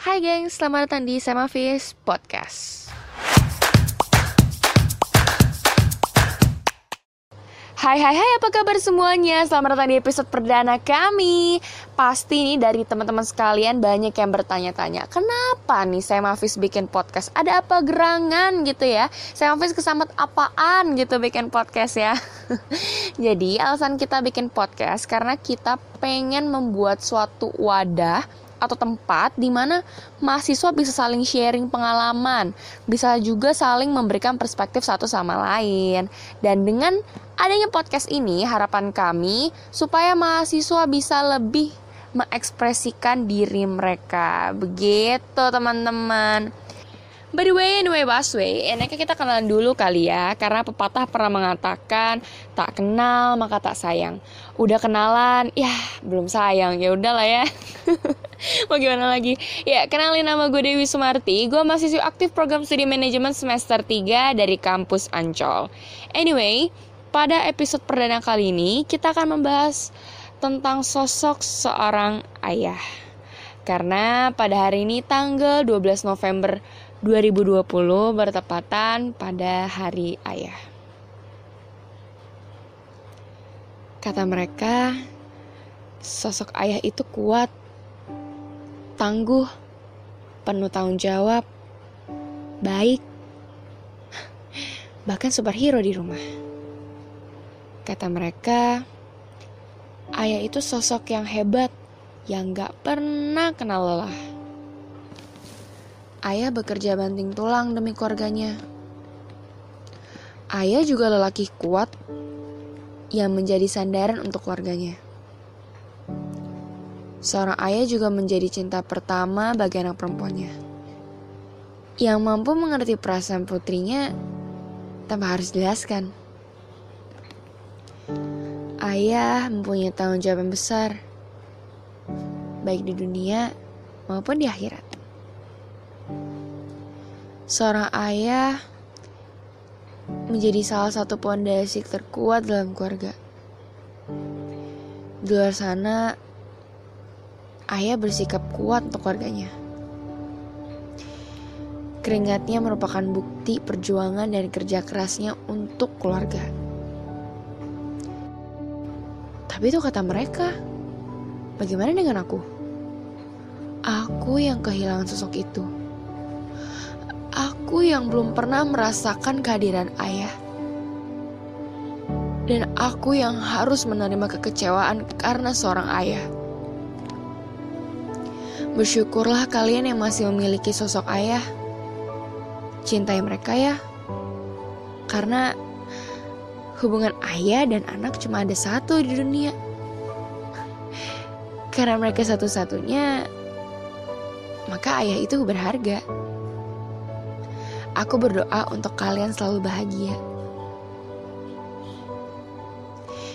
Hai geng, selamat datang di Semavis Podcast. Hai hai hai. Apa kabar semuanya? Selamat datang di episode perdana kami. Pasti nih dari teman-teman sekalian banyak yang bertanya-tanya Kenapa nih saya Mafis bikin podcast? Ada apa gerangan gitu ya? Saya Mafis kesamat apaan gitu bikin podcast ya? Jadi alasan kita bikin podcast Karena kita pengen membuat suatu wadah atau tempat di mana mahasiswa bisa saling sharing pengalaman, bisa juga saling memberikan perspektif satu sama lain. Dan dengan adanya podcast ini, harapan kami supaya mahasiswa bisa lebih mengekspresikan diri mereka. Begitu, teman-teman. By the way, anyway, Baswe, enaknya kita kenalan dulu kali ya, karena pepatah pernah mengatakan tak kenal maka tak sayang. Udah kenalan, ya belum sayang, ya udahlah ya. Mau gimana lagi? Ya, kenalin nama gue Dewi Sumarti, gue mahasiswa aktif program studi manajemen semester 3 dari kampus Ancol. Anyway, pada episode perdana kali ini, kita akan membahas tentang sosok seorang ayah. Karena pada hari ini tanggal 12 November 2020 bertepatan pada Hari Ayah. Kata mereka, sosok ayah itu kuat, tangguh, penuh tanggung jawab, baik, bahkan superhero di rumah. Kata mereka, ayah itu sosok yang hebat, yang gak pernah kenal lelah. Ayah bekerja banting tulang demi keluarganya. Ayah juga lelaki kuat yang menjadi sandaran untuk keluarganya. Seorang ayah juga menjadi cinta pertama bagi anak perempuannya. Yang mampu mengerti perasaan putrinya tanpa harus dijelaskan. Ayah mempunyai tanggung jawab yang besar, baik di dunia maupun di akhirat. Seorang ayah menjadi salah satu pondasi terkuat dalam keluarga. Di luar sana, ayah bersikap kuat untuk keluarganya. Keringatnya merupakan bukti perjuangan dan kerja kerasnya untuk keluarga. Tapi itu kata mereka. Bagaimana dengan aku? Aku yang kehilangan sosok itu aku yang belum pernah merasakan kehadiran ayah. Dan aku yang harus menerima kekecewaan karena seorang ayah. Bersyukurlah kalian yang masih memiliki sosok ayah. Cintai mereka ya. Karena hubungan ayah dan anak cuma ada satu di dunia. Karena mereka satu-satunya, maka ayah itu berharga. Aku berdoa untuk kalian selalu bahagia.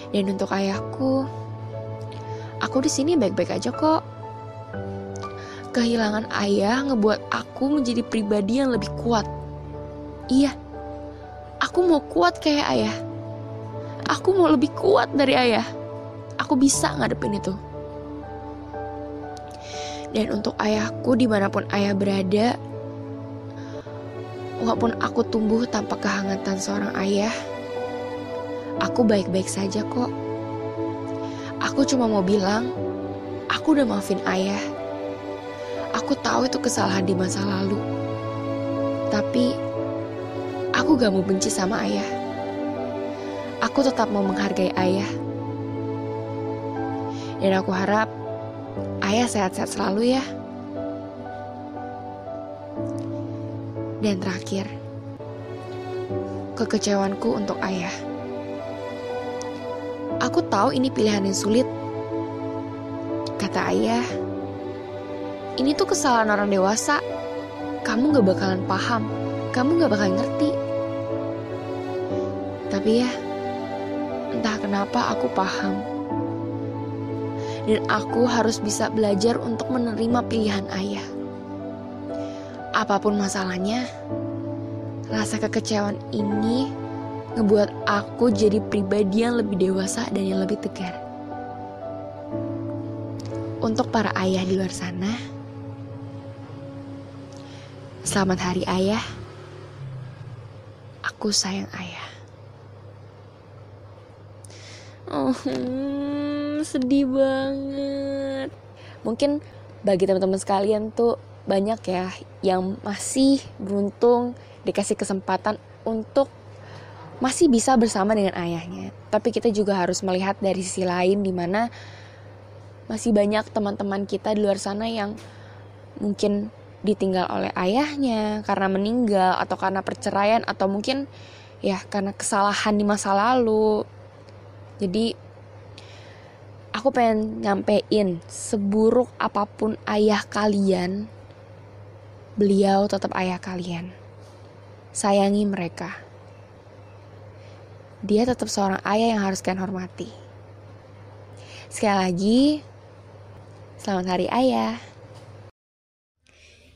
Dan untuk ayahku, aku di sini baik-baik aja kok. Kehilangan ayah ngebuat aku menjadi pribadi yang lebih kuat. Iya, aku mau kuat kayak ayah. Aku mau lebih kuat dari ayah. Aku bisa ngadepin itu. Dan untuk ayahku di mana pun ayah berada, Walaupun aku tumbuh tanpa kehangatan seorang ayah, aku baik-baik saja kok. Aku cuma mau bilang, aku udah maafin ayah. Aku tahu itu kesalahan di masa lalu. Tapi, aku gak mau benci sama ayah. Aku tetap mau menghargai ayah. Dan aku harap ayah sehat-sehat selalu ya. Dan terakhir, kekecewaanku untuk ayah. Aku tahu ini pilihan yang sulit. Kata ayah, ini tuh kesalahan orang dewasa. Kamu gak bakalan paham, kamu gak bakalan ngerti. Tapi ya, entah kenapa aku paham. Dan aku harus bisa belajar untuk menerima pilihan ayah apa pun masalahnya, rasa kekecewaan ini ngebuat aku jadi pribadi yang lebih dewasa dan yang lebih tegar. Untuk para ayah di luar sana, Selamat hari ayah. Aku sayang ayah. Oh, hmm, sedih banget. Mungkin bagi teman-teman sekalian tuh banyak ya yang masih beruntung dikasih kesempatan untuk masih bisa bersama dengan ayahnya. Tapi kita juga harus melihat dari sisi lain di mana masih banyak teman-teman kita di luar sana yang mungkin ditinggal oleh ayahnya karena meninggal atau karena perceraian atau mungkin ya karena kesalahan di masa lalu. Jadi aku pengen nyampein seburuk apa pun ayah kalian, beliau tetap ayah kalian. Sayangi mereka. Dia tetap seorang ayah yang harus kalian hormati. Sekali lagi, selamat hari ayah.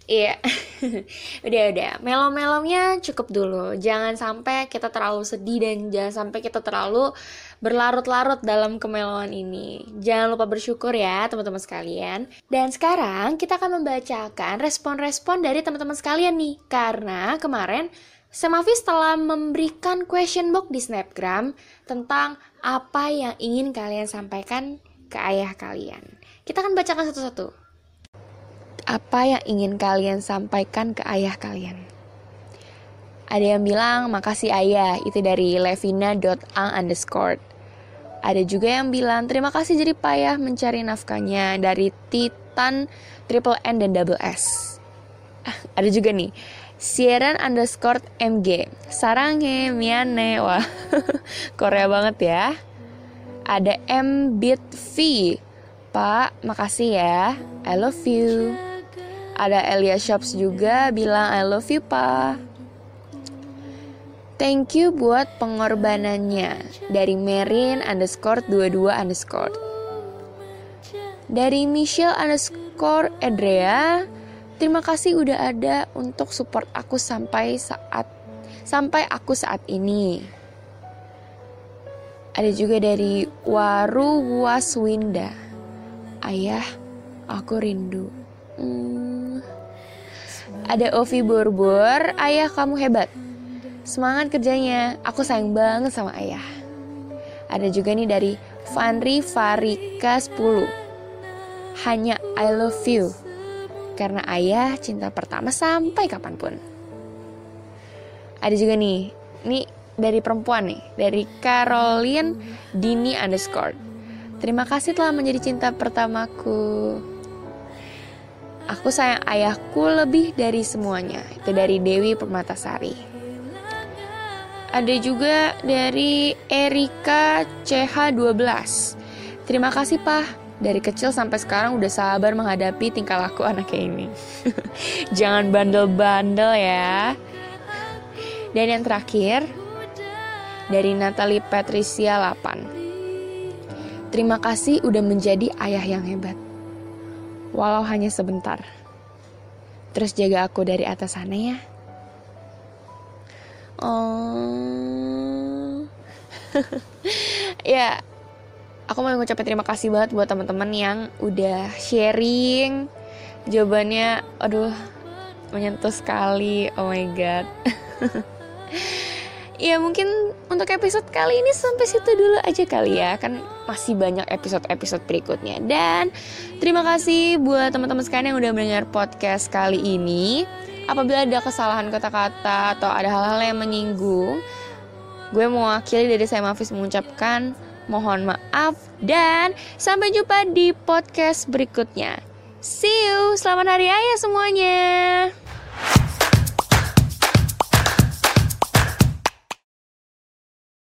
Iya, udah udah. Melo-melomnya cukup dulu. Jangan sampai kita terlalu sedih dan jangan sampai kita terlalu berlarut-larut dalam kemeloan ini. Jangan lupa bersyukur ya teman-teman sekalian. Dan sekarang kita akan membacakan respon-respon dari teman-teman sekalian nih. Karena kemarin Semavis telah memberikan question box di Snapgram tentang apa yang ingin kalian sampaikan ke ayah kalian. Kita akan bacakan satu-satu apa yang ingin kalian sampaikan ke ayah kalian. Ada yang bilang, makasih ayah, itu dari levina.ang underscore. Ada juga yang bilang, terima kasih jadi payah mencari nafkahnya dari Titan, Triple N, dan Double S. Ah, ada juga nih, Sieran underscore MG. Saranghe, miane. Wah, Korea banget ya. Ada M Beat V. Pak, makasih ya. I love you. Ada Elia Shops juga bilang I love you pa. Thank you buat pengorbanannya dari Merin underscore 22 underscore. Dari Michelle underscore Adrea, terima kasih udah ada untuk support aku sampai saat sampai aku saat ini. Ada juga dari Waru Waswinda. Ayah, aku rindu. Hmm. Ada Ovi Borbor, ayah kamu hebat. Semangat kerjanya, aku sayang banget sama ayah. Ada juga nih dari Fanri Farika 10. Hanya I love you. Karena ayah cinta pertama sampai kapan pun. Ada juga nih, nih dari perempuan nih, dari Caroline Dini underscore. Terima kasih telah menjadi cinta pertamaku. Aku sayang ayahku lebih dari semuanya. Itu dari Dewi Permatasari. Ada juga dari Erika CH12. Terima kasih, Pak. Dari kecil sampai sekarang udah sabar menghadapi tingkah laku anaknya ini. Jangan bandel-bandel ya. Dan yang terakhir, dari Natalie Patricia 8. Terima kasih udah menjadi ayah yang hebat walau hanya sebentar. Terus jaga aku dari atas sana ya. Oh. ya, aku mau ngucapin terima kasih banget buat teman-teman yang udah sharing. Jawabannya aduh menyentuh sekali. Oh my god. ya mungkin untuk episode kali ini sampai situ dulu aja kali ya kan masih banyak episode-episode berikutnya dan terima kasih buat teman-teman sekalian yang udah mendengar podcast kali ini apabila ada kesalahan kata-kata atau ada hal-hal yang menyinggung gue mewakili dari saya Mafis mengucapkan mohon maaf dan sampai jumpa di podcast berikutnya. See you selamat hari ayah semuanya